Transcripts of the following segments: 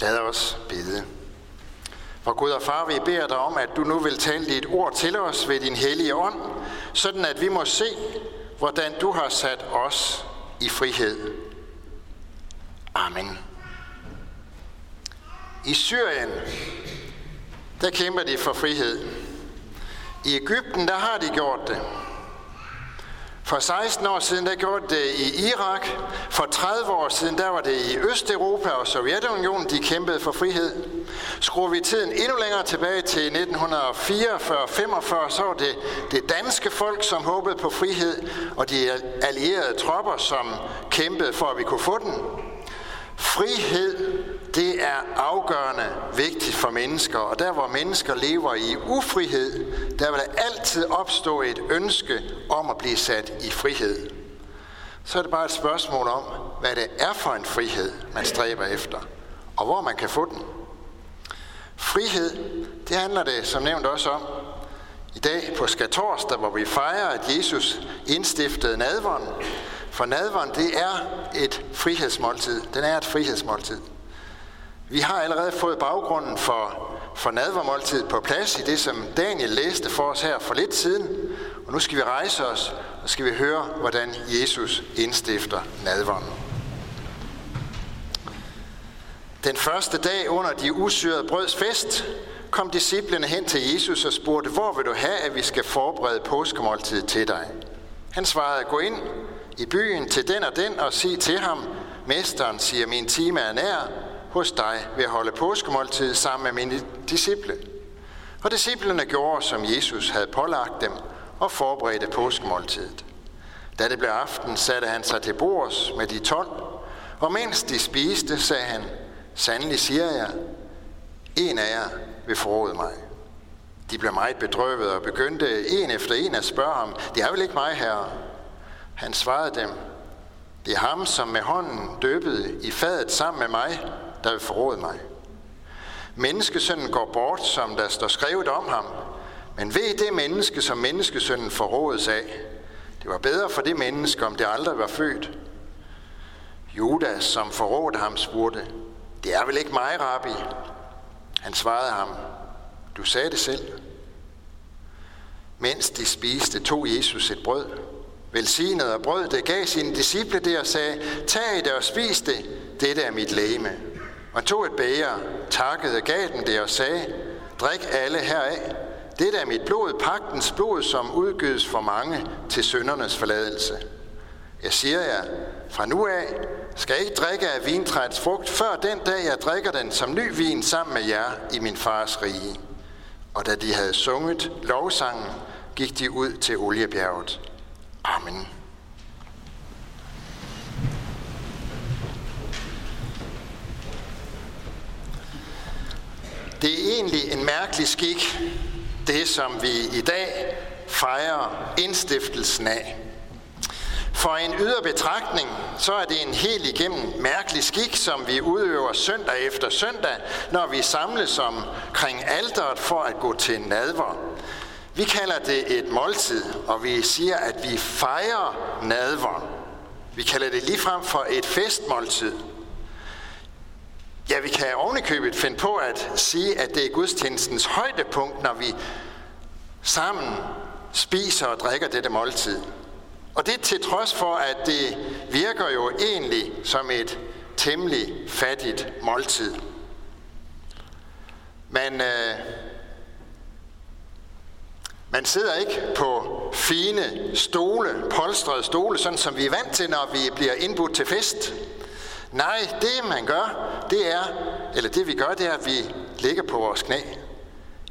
Lad os bede. For Gud og Far, vi beder dig om, at du nu vil tale dit ord til os ved din hellige ånd, sådan at vi må se, hvordan du har sat os i frihed. Amen. I Syrien, der kæmper de for frihed. I Ægypten, der har de gjort det. For 16 år siden, der gjorde det i Irak. For 30 år siden, der var det i Østeuropa og Sovjetunionen, de kæmpede for frihed. Skruer vi tiden endnu længere tilbage til 1944-45, så var det det danske folk, som håbede på frihed, og de allierede tropper, som kæmpede for, at vi kunne få den. Frihed, det er afgørende vigtigt for mennesker, og der hvor mennesker lever i ufrihed, der vil der altid opstå et ønske om at blive sat i frihed. Så er det bare et spørgsmål om, hvad det er for en frihed, man stræber efter, og hvor man kan få den. Frihed, det handler det som nævnt også om i dag på skatorsdag, hvor vi fejrer, at Jesus indstiftede nadvånd. For nadvånd, det er et frihedsmåltid. Den er et frihedsmåltid. Vi har allerede fået baggrunden for, for nadvermåltid på plads i det, som Daniel læste for os her for lidt siden. Og nu skal vi rejse os, og skal vi høre, hvordan Jesus indstifter nadveren. Den første dag under de usyrede brøds fest, kom disciplene hen til Jesus og spurgte, hvor vil du have, at vi skal forberede påskemåltid til dig? Han svarede, gå ind i byen til den og den og sig til ham, Mesteren siger, min time er nær, hos dig ved at holde påskemåltid sammen med mine disciple. Og disciplene gjorde, som Jesus havde pålagt dem, og forberedte påskemåltidet. Da det blev aften, satte han sig til bords med de tolv, og mens de spiste, sagde han, Sandelig siger jeg, en af jer vil forråde mig. De blev meget bedrøvet og begyndte en efter en at spørge ham, det er vel ikke mig, herre? Han svarede dem, det er ham, som med hånden døbede i fadet sammen med mig, der vil forråde mig. Menneskesønnen går bort, som der står skrevet om ham, men ved det menneske, som menneskesønnen forrådes af. Det var bedre for det menneske, om det aldrig var født. Judas, som forrådte ham, spurgte, det er vel ikke mig, rabbi? Han svarede ham, du sagde det selv. Mens de spiste, tog Jesus et brød, velsignede og brød det, gav sine disciple det og sagde, tag det og spis det, dette er mit læme. Og tog et bæger, takkede, gav dem det og sagde, drik alle heraf. Dette er mit blod, pagtens blod, som udgives for mange til søndernes forladelse. Jeg siger jer, fra nu af skal jeg ikke drikke af vintræets frugt, før den dag jeg drikker den som ny vin sammen med jer i min fars rige. Og da de havde sunget lovsangen, gik de ud til oliebjerget. Amen. Det er egentlig en mærkelig skik, det som vi i dag fejrer indstiftelsen af. For en ydre betragtning, så er det en helt igennem mærkelig skik, som vi udøver søndag efter søndag, når vi samles omkring alderet for at gå til nadver. Vi kalder det et måltid, og vi siger, at vi fejrer nadver. Vi kalder det ligefrem for et festmåltid. Ja, vi kan ovenikøbet finde på at sige, at det er gudstjenestens højdepunkt, når vi sammen spiser og drikker dette måltid. Og det til trods for, at det virker jo egentlig som et temmelig fattigt måltid. Men øh, man sidder ikke på fine stole, polstrede stole, sådan som vi er vant til, når vi bliver indbudt til fest. Nej, det man gør, det er, eller det vi gør, det er, at vi ligger på vores knæ.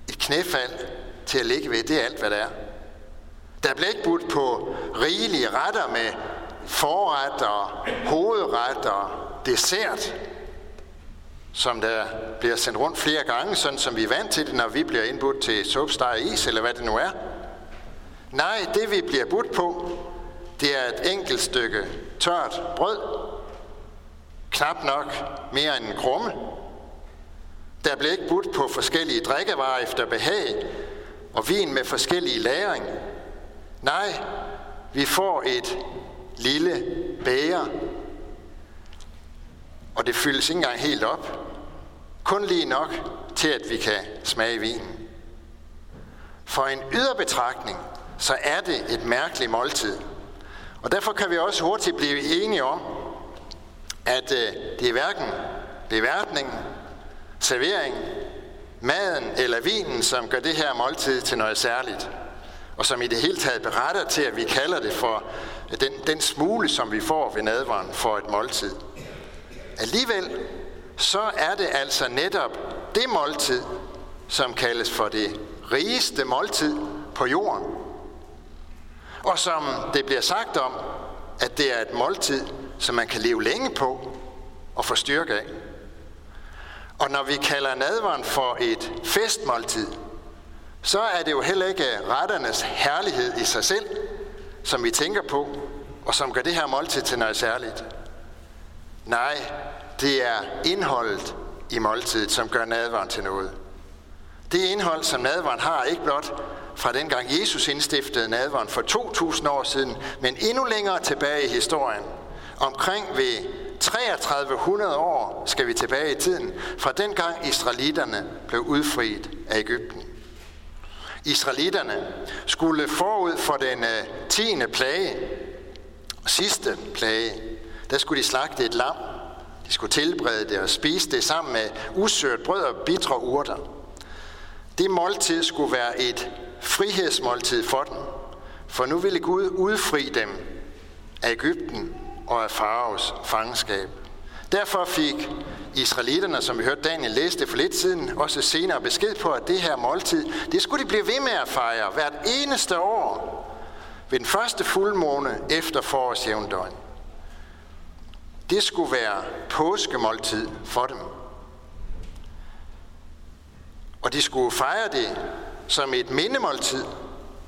Et knæfald til at ligge ved, det er alt, hvad det er. Der bliver ikke budt på rigelige retter med forret og hovedret og dessert, som der bliver sendt rundt flere gange, sådan som vi er vant til det, når vi bliver indbudt til supsteg is, eller hvad det nu er. Nej, det vi bliver budt på, det er et enkelt stykke tørt brød, knap nok mere end en krumme. Der blev ikke budt på forskellige drikkevarer efter behag, og vin med forskellige lagring. Nej, vi får et lille bæger, og det fyldes ikke engang helt op. Kun lige nok til, at vi kan smage vinen. For en yderbetragtning, så er det et mærkeligt måltid. Og derfor kan vi også hurtigt blive enige om, at øh, det er hverken beværtningen, serveringen, maden eller vinen, som gør det her måltid til noget særligt. Og som i det hele taget beretter til, at vi kalder det for øh, den, den smule, som vi får ved nadvaren for et måltid. Alligevel, så er det altså netop det måltid, som kaldes for det rigeste måltid på jorden. Og som det bliver sagt om, at det er et måltid, som man kan leve længe på og få styrke af. Og når vi kalder nadveren for et festmåltid, så er det jo heller ikke retternes herlighed i sig selv, som vi tænker på, og som gør det her måltid til noget særligt. Nej, det er indholdet i måltidet, som gør nadveren til noget. Det indhold, som nadveren har, ikke blot fra dengang Jesus indstiftede nadveren for 2000 år siden, men endnu længere tilbage i historien. Omkring ved 3300 år skal vi tilbage i tiden, fra dengang israelitterne blev udfriet af Ægypten. Israelitterne skulle forud for den øh, 10. Plage, sidste plage, der skulle de slagte et lam. De skulle tilberede det og spise det sammen med usørt brød og bitre urter. Det måltid skulle være et frihedsmåltid for dem, for nu ville Gud udfri dem af Ægypten og af faraos fangenskab. Derfor fik israelitterne, som vi hørte Daniel læse det for lidt siden, også senere besked på, at det her måltid, det skulle de blive ved med at fejre hvert eneste år ved den første fuldmåne efter forårsjævndøgn. Det skulle være påskemåltid for dem. Og de skulle fejre det som et mindemåltid,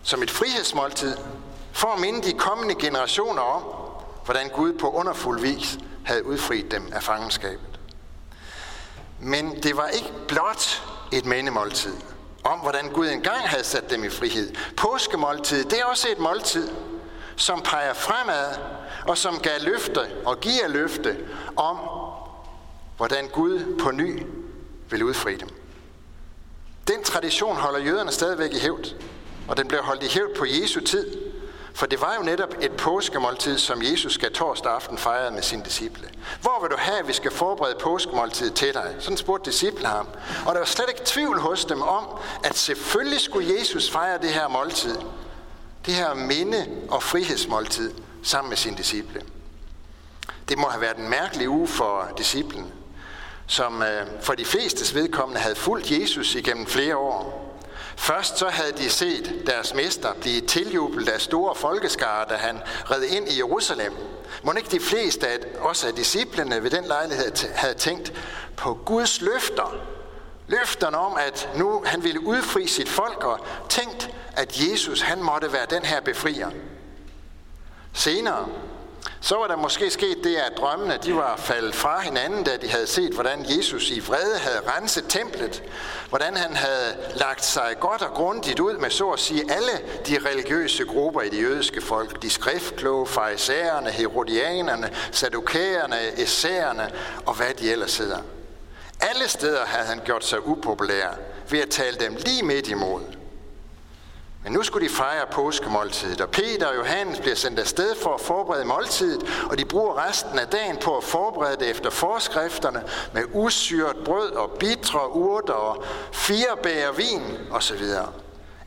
som et frihedsmåltid, for at minde de kommende generationer om, hvordan Gud på underfuld vis havde udfriet dem af fangenskabet. Men det var ikke blot et mindemåltid om, hvordan Gud engang havde sat dem i frihed. Påskemåltid, det er også et måltid, som peger fremad, og som gav løfte og giver løfte om, hvordan Gud på ny vil udfri dem. Den tradition holder jøderne stadigvæk i hævd, og den blev holdt i hævd på Jesu tid, for det var jo netop et påskemåltid, som Jesus skal torsdag aften fejre med sine disciple. Hvor vil du have, at vi skal forberede påskemåltid til dig? Sådan spurgte disciple ham. Og der var slet ikke tvivl hos dem om, at selvfølgelig skulle Jesus fejre det her måltid. Det her minde- og frihedsmåltid sammen med sine disciple. Det må have været en mærkelig uge for disciplen, som øh, for de flestes vedkommende havde fulgt Jesus igennem flere år. Først så havde de set deres mester blive tiljublet af store folkeskare, da han red ind i Jerusalem. Må ikke de fleste, af, også af disciplene ved den lejlighed, havde tænkt på Guds løfter. Løfterne om, at nu han ville udfri sit folk, og tænkt, at Jesus han måtte være den her befrier. Senere, så var der måske sket det, at drømmene de var faldet fra hinanden, da de havde set, hvordan Jesus i vrede havde renset templet, hvordan han havde lagt sig godt og grundigt ud med så at sige alle de religiøse grupper i det jødiske folk, de skriftkloge, farisæerne, herodianerne, sadukæerne, essæerne og hvad de ellers hedder. Alle steder havde han gjort sig upopulær ved at tale dem lige midt imod. Men nu skulle de fejre påskemåltidet, og Peter og Johannes bliver sendt afsted for at forberede måltidet, og de bruger resten af dagen på at forberede det efter forskrifterne med usyret brød og bitre urter og fire bæger vin osv.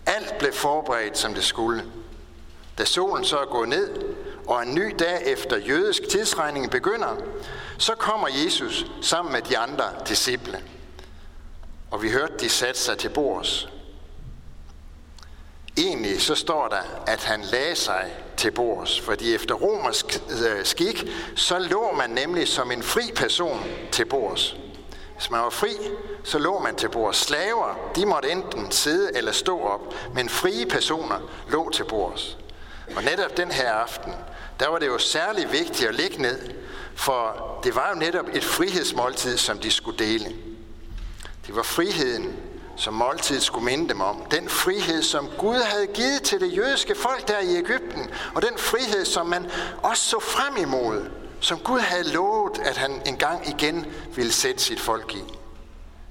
Alt blev forberedt, som det skulle. Da solen så er gået ned, og en ny dag efter jødisk tidsregning begynder, så kommer Jesus sammen med de andre disciple. Og vi hørte, de satte sig til bords. Egentlig så står der, at han lagde sig til bords, fordi efter romersk øh, skik, så lå man nemlig som en fri person til bords. Hvis man var fri, så lå man til bords. Slaver, de måtte enten sidde eller stå op, men frie personer lå til bords. Og netop den her aften, der var det jo særlig vigtigt at ligge ned, for det var jo netop et frihedsmåltid, som de skulle dele. Det var friheden som måltid skulle minde dem om. Den frihed, som Gud havde givet til det jødiske folk der i Ægypten, og den frihed, som man også så frem imod, som Gud havde lovet, at han engang igen ville sætte sit folk i.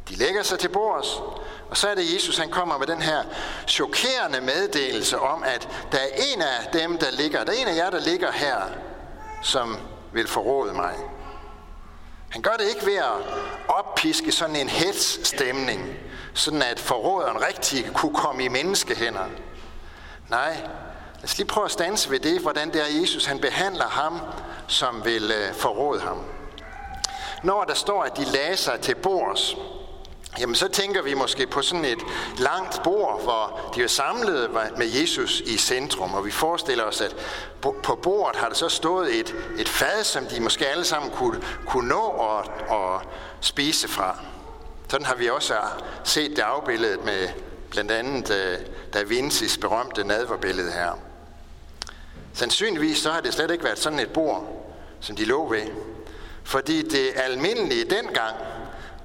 De lægger sig til bords, og så er det Jesus, han kommer med den her chokerende meddelelse om, at der er en af dem, der ligger, der er en af jer, der ligger her, som vil forråde mig. Han gør det ikke ved at oppiske sådan en hets-stemning, sådan at forråderen rigtig kunne komme i menneskehænder. Nej, lad os lige prøve at stanse ved det, hvordan det er Jesus, han behandler ham, som vil øh, forråde ham. Når der står, at de lagde sig til bords, jamen så tænker vi måske på sådan et langt bord, hvor de er samlet med Jesus i centrum, og vi forestiller os, at på bordet har der så stået et, et fad, som de måske alle sammen kunne, kunne nå og, og spise fra. Sådan har vi også set det afbilledet med blandt andet øh, Da Vinci's berømte nadverbillede her. Sandsynligvis så har det slet ikke været sådan et bord, som de lå ved. Fordi det almindelige dengang,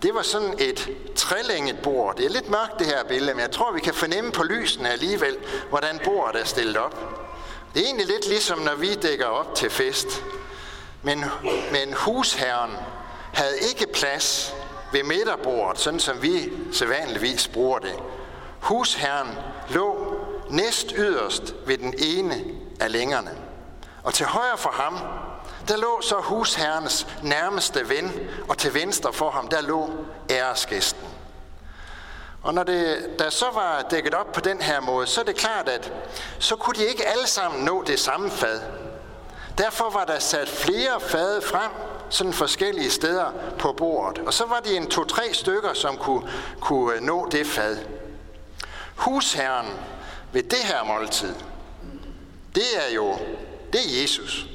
det var sådan et trælænget bord. Det er lidt mørkt det her billede, men jeg tror, vi kan fornemme på lysene alligevel, hvordan bordet er stillet op. Det er egentlig lidt ligesom, når vi dækker op til fest. Men, men husherren havde ikke plads ved midterbordet, sådan som vi sædvanligvis bruger det. Husherren lå næst yderst ved den ene af længerne. Og til højre for ham, der lå så husherrens nærmeste ven, og til venstre for ham, der lå æresgæsten. Og når det, der så var dækket op på den her måde, så er det klart, at så kunne de ikke alle sammen nå det samme fad. Derfor var der sat flere fade frem, sådan forskellige steder på bordet. Og så var det en to-tre stykker, som kunne, kunne øh, nå det fad. Husherren ved det her måltid, det er jo det er Jesus.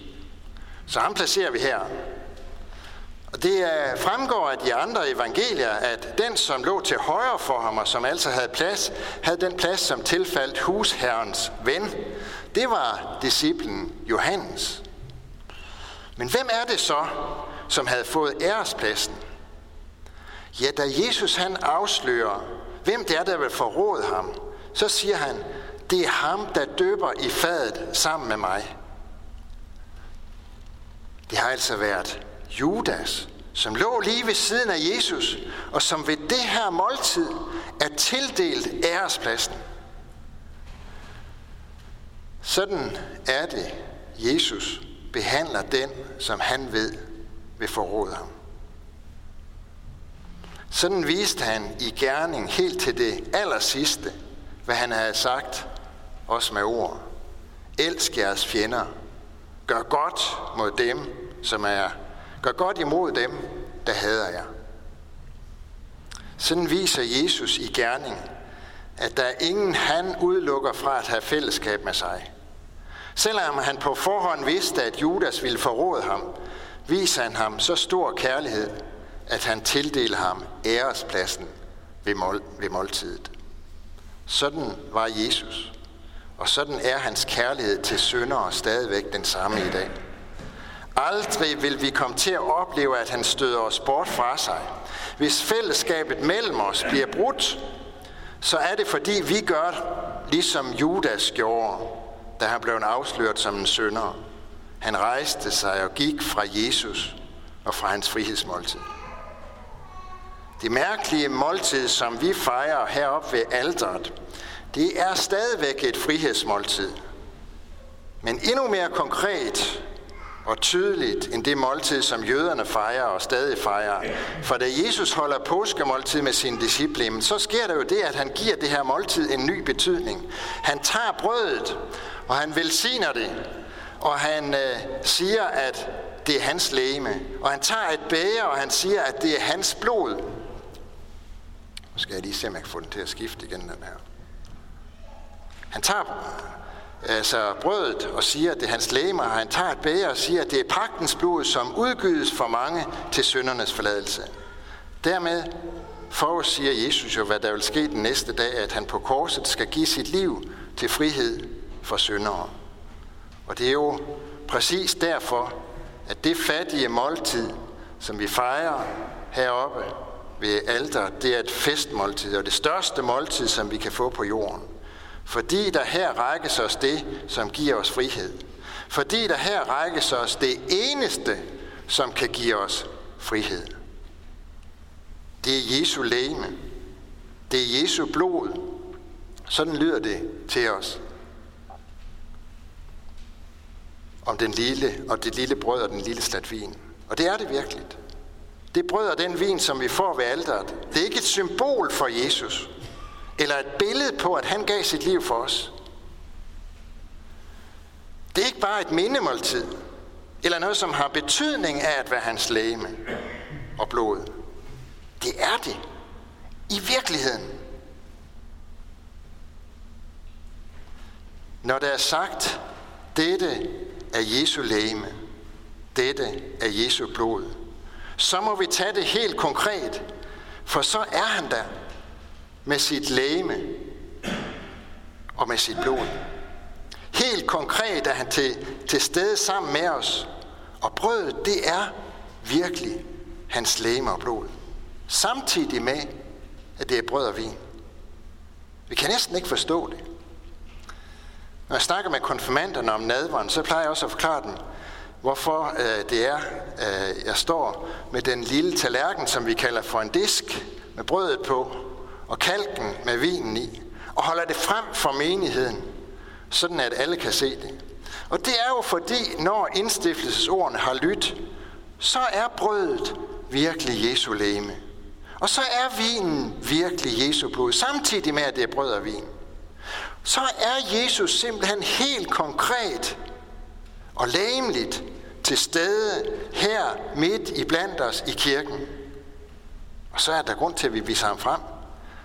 Så ham placerer vi her. Og det fremgår af de andre evangelier, at den, som lå til højre for ham, og som altså havde plads, havde den plads, som tilfaldt husherrens ven. Det var disciplen Johannes. Men hvem er det så, som havde fået ærespladsen? Ja, da Jesus han afslører, hvem det er, der vil forråde ham, så siger han, det er ham, der døber i fadet sammen med mig. Det har altså været Judas, som lå lige ved siden af Jesus, og som ved det her måltid er tildelt ærespladsen. Sådan er det, Jesus behandler den, som han ved vil forråde ham. Sådan viste han i gerning helt til det allersidste, hvad han havde sagt, også med ord. Elsk jeres fjender. Gør godt mod dem, som er. Gør godt imod dem, der hader jer. Sådan viser Jesus i gerning, at der er ingen han udelukker fra at have fællesskab med sig. Selvom han på forhånd vidste, at Judas ville forråde ham, viser han ham så stor kærlighed, at han tildeler ham ærespladsen ved, mål, ved måltidet. Sådan var Jesus, og sådan er hans kærlighed til syndere stadigvæk den samme i dag. Aldrig vil vi komme til at opleve, at han støder os bort fra sig. Hvis fællesskabet mellem os bliver brudt, så er det fordi vi gør ligesom Judas gjorde, da han blev afsløret som en synder. Han rejste sig og gik fra Jesus og fra hans frihedsmåltid. Det mærkelige måltid, som vi fejrer heroppe ved alderet, det er stadigvæk et frihedsmåltid. Men endnu mere konkret og tydeligt end det måltid, som jøderne fejrer og stadig fejrer. For da Jesus holder påskemåltid med sine disciple, så sker der jo det, at han giver det her måltid en ny betydning. Han tager brødet, og han velsigner det, og han øh, siger, at det er hans lægeme. Og han tager et bæger, og han siger, at det er hans blod. Nu skal jeg lige se, om jeg kan få den til at skifte igen, den her. Han tager altså brødet og siger, at det er hans læme, og han tager et bæger og siger, at det er pagtens blod, som udgydes for mange til syndernes forladelse. Dermed forudsiger Jesus jo, hvad der vil ske den næste dag, at han på korset skal give sit liv til frihed for syndere. Og det er jo præcis derfor, at det fattige måltid, som vi fejrer heroppe ved alter, det er et festmåltid, og det største måltid, som vi kan få på jorden. Fordi der her rækkes os det, som giver os frihed. Fordi der her rækkes os det eneste, som kan give os frihed. Det er Jesu læme. Det er Jesu blod. Sådan lyder det til os. Om den lille, og det lille brød og den lille slat vin. Og det er det virkelig. Det brød og den vin, som vi får ved alderet, det er ikke et symbol for Jesus, eller et billede på, at han gav sit liv for os. Det er ikke bare et mindemåltid, eller noget, som har betydning af at være hans læme og blod. Det er det. I virkeligheden. Når der er sagt, dette er Jesu lægeme. dette er Jesu blod, så må vi tage det helt konkret, for så er han der med sit lægeme og med sit blod. Helt konkret er han til, til stede sammen med os, og brødet, det er virkelig hans lægeme og blod. Samtidig med, at det er brød og vin. Vi kan næsten ikke forstå det. Når jeg snakker med konfirmanderne om nadveren, så plejer jeg også at forklare dem, hvorfor øh, det er, øh, jeg står med den lille tallerken, som vi kalder for en disk, med brødet på, og kalken med vinen i, og holder det frem for menigheden, sådan at alle kan se det. Og det er jo fordi, når indstiftelsesordene har lyttet, så er brødet virkelig Jesu læme. Og så er vinen virkelig Jesu blod, samtidig med, at det er brød og vin. Så er Jesus simpelthen helt konkret og læmeligt til stede her midt i blandt os i kirken. Og så er der grund til, at vi viser ham frem.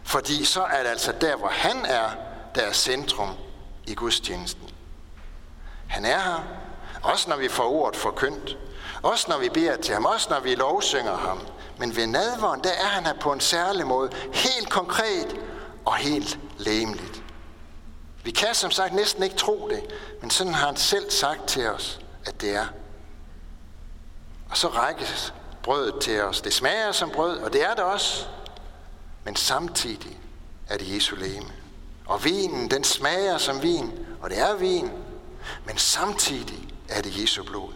Fordi så er det altså der, hvor han er, der er centrum i gudstjenesten. Han er her, også når vi får ordet forkyndt. Også når vi beder til ham, også når vi lovsynger ham. Men ved nadveren, der er han her på en særlig måde, helt konkret og helt læmeligt. Vi kan som sagt næsten ikke tro det, men sådan har han selv sagt til os, at det er. Og så rækkes brødet til os. Det smager som brød, og det er det også. Men samtidig er det Jesu læme. Og vinen, den smager som vin, og det er vin. Men samtidig er det Jesu blod.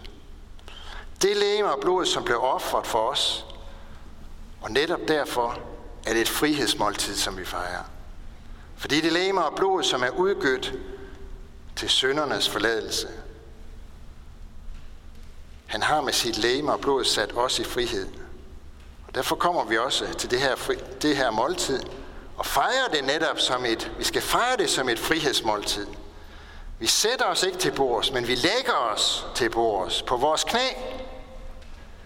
Det læme og blod, som blev offret for os. Og netop derfor er det et frihedsmåltid, som vi fejrer. Fordi det læme og blod, som er udgødt til søndernes forladelse. Han har med sit læme og blod sat os i frihed. Og derfor kommer vi også til det her, fri, det her måltid og fejrer det netop som et, vi skal fejre det som et frihedsmåltid. Vi sætter os ikke til bords, men vi lægger os til bords på vores knæ,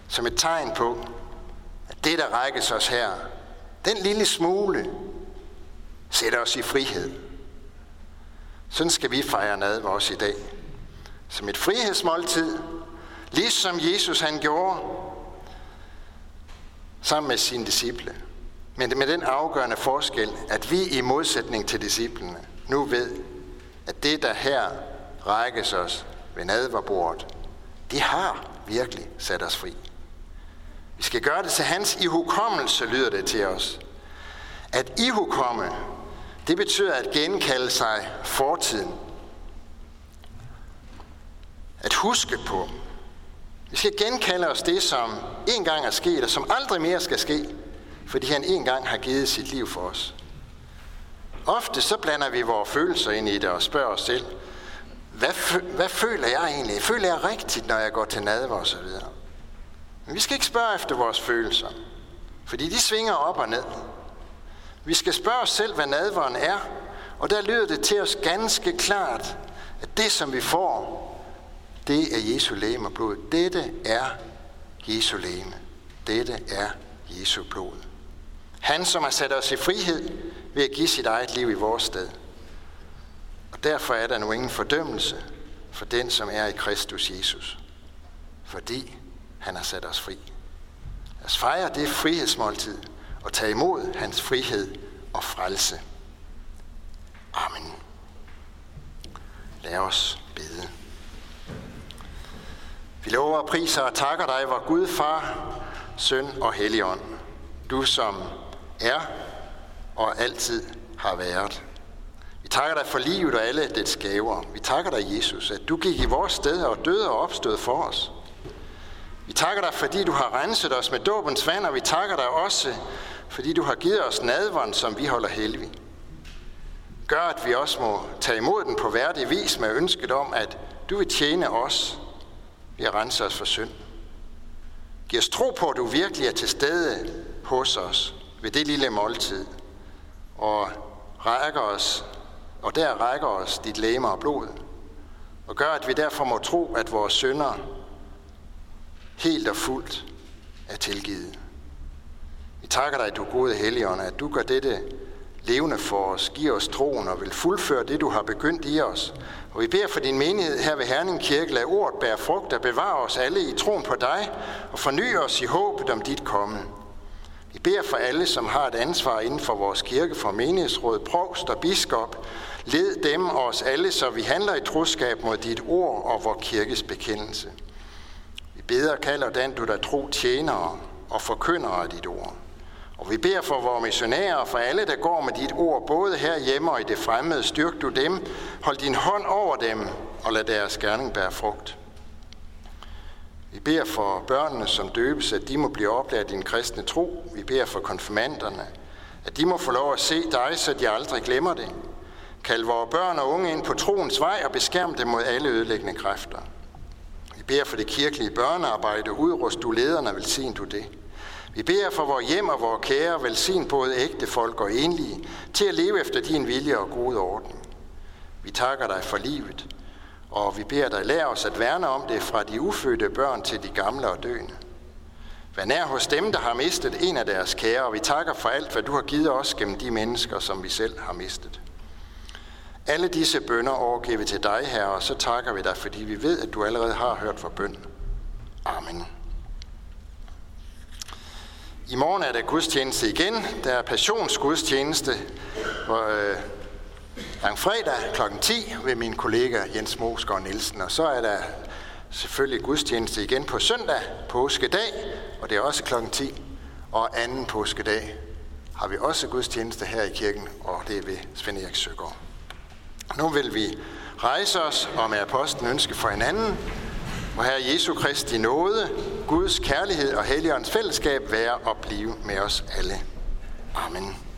som et tegn på, at det, der rækkes os her, den lille smule, sætter os i frihed. Sådan skal vi fejre nadver også i dag. Som et frihedsmåltid, ligesom Jesus han gjorde sammen med sine disciple. Men med den afgørende forskel, at vi i modsætning til disciplene nu ved, at det, der her rækkes os ved nadverbordet, det har virkelig sat os fri. Vi skal gøre det til hans ihukommelse, lyder det til os. At ihukomme, det betyder at genkalde sig fortiden. At huske på. Vi skal genkalde os det, som en gang er sket, og som aldrig mere skal ske, fordi han en gang har givet sit liv for os. Ofte så blander vi vores følelser ind i det og spørger os selv, hvad, hvad føler jeg egentlig? Føler jeg rigtigt, når jeg går til nadver og så videre? Men vi skal ikke spørge efter vores følelser, fordi de svinger op og ned. Vi skal spørge os selv, hvad nadveren er, og der lyder det til os ganske klart, at det, som vi får, det er Jesu læme og blod. Dette er Jesu læme. Dette er Jesu blod. Han, som har sat os i frihed ved at give sit eget liv i vores sted. Og derfor er der nu ingen fordømmelse for den, som er i Kristus Jesus. Fordi han har sat os fri. Lad os fejre det frihedsmåltid og tage imod hans frihed og frelse. Amen. Lad os bede. Vi lover og priser og takker dig, vor Gud, Far, Søn og Helligånd. Du som er og altid har været. Vi takker dig for livet og alle dets gaver. Vi takker dig, Jesus, at du gik i vores sted og døde og opstod for os. Vi takker dig, fordi du har renset os med dåbens vand, og vi takker dig også, fordi du har givet os nadvånd, som vi holder hellig. Gør, at vi også må tage imod den på værdig vis med ønsket om, at du vil tjene os ved at rense os for synd. Giv os tro på, at du virkelig er til stede hos os ved det lille måltid, og rækker os, og der rækker os dit læme og blod, og gør, at vi derfor må tro, at vores synder helt og fuldt er tilgivet. Vi takker dig, du gode Helligånd, at du gør dette levende for os, giver os troen og vil fuldføre det, du har begyndt i os. Og vi beder for din menighed her ved Herning Kirke, lad ordet bære frugt og bevare os alle i troen på dig og forny os i håbet om dit komme. Vi beder for alle, som har et ansvar inden for vores kirke, for menighedsråd, provst og biskop. Led dem og os alle, så vi handler i troskab mod dit ord og vor kirkes bekendelse. Vi beder og kalder den, du der tro tjenere og forkynder af dit ord. Og vi beder for vores missionærer og for alle, der går med dit ord, både her hjemme og i det fremmede. Styrk du dem, hold din hånd over dem, og lad deres gerning bære frugt. Vi beder for børnene, som døbes, at de må blive oplært i din kristne tro. Vi beder for konfirmanderne, at de må få lov at se dig, så de aldrig glemmer det. Kald vores børn og unge ind på troens vej og beskærm dem mod alle ødelæggende kræfter. Vi beder for det kirkelige børnearbejde. Udrust du lederne, velsign du det. Vi beder for vores hjem og vores kære, velsign både ægte folk og enlige, til at leve efter din vilje og gode orden. Vi takker dig for livet, og vi beder dig, lære os at værne om det fra de ufødte børn til de gamle og døende. Vær nær hos dem, der har mistet en af deres kære, og vi takker for alt, hvad du har givet os gennem de mennesker, som vi selv har mistet. Alle disse bønder overgiver vi til dig, Herre, og så takker vi dig, fordi vi ved, at du allerede har hørt for bøn. Amen. I morgen er der gudstjeneste igen. Der er passionsgudstjeneste hvor, øh, fredag kl. 10 ved min kollega Jens Mosgaard Nielsen. Og så er der selvfølgelig gudstjeneste igen på søndag, påskedag, og det er også kl. 10. Og anden påskedag har vi også gudstjeneste her i kirken, og det er ved Svend Erik Søgaard. Nu vil vi rejse os og med apostlen ønske for hinanden, må Herre Jesu Kristi nåde, Guds kærlighed og Helligåndens fællesskab være og blive med os alle. Amen.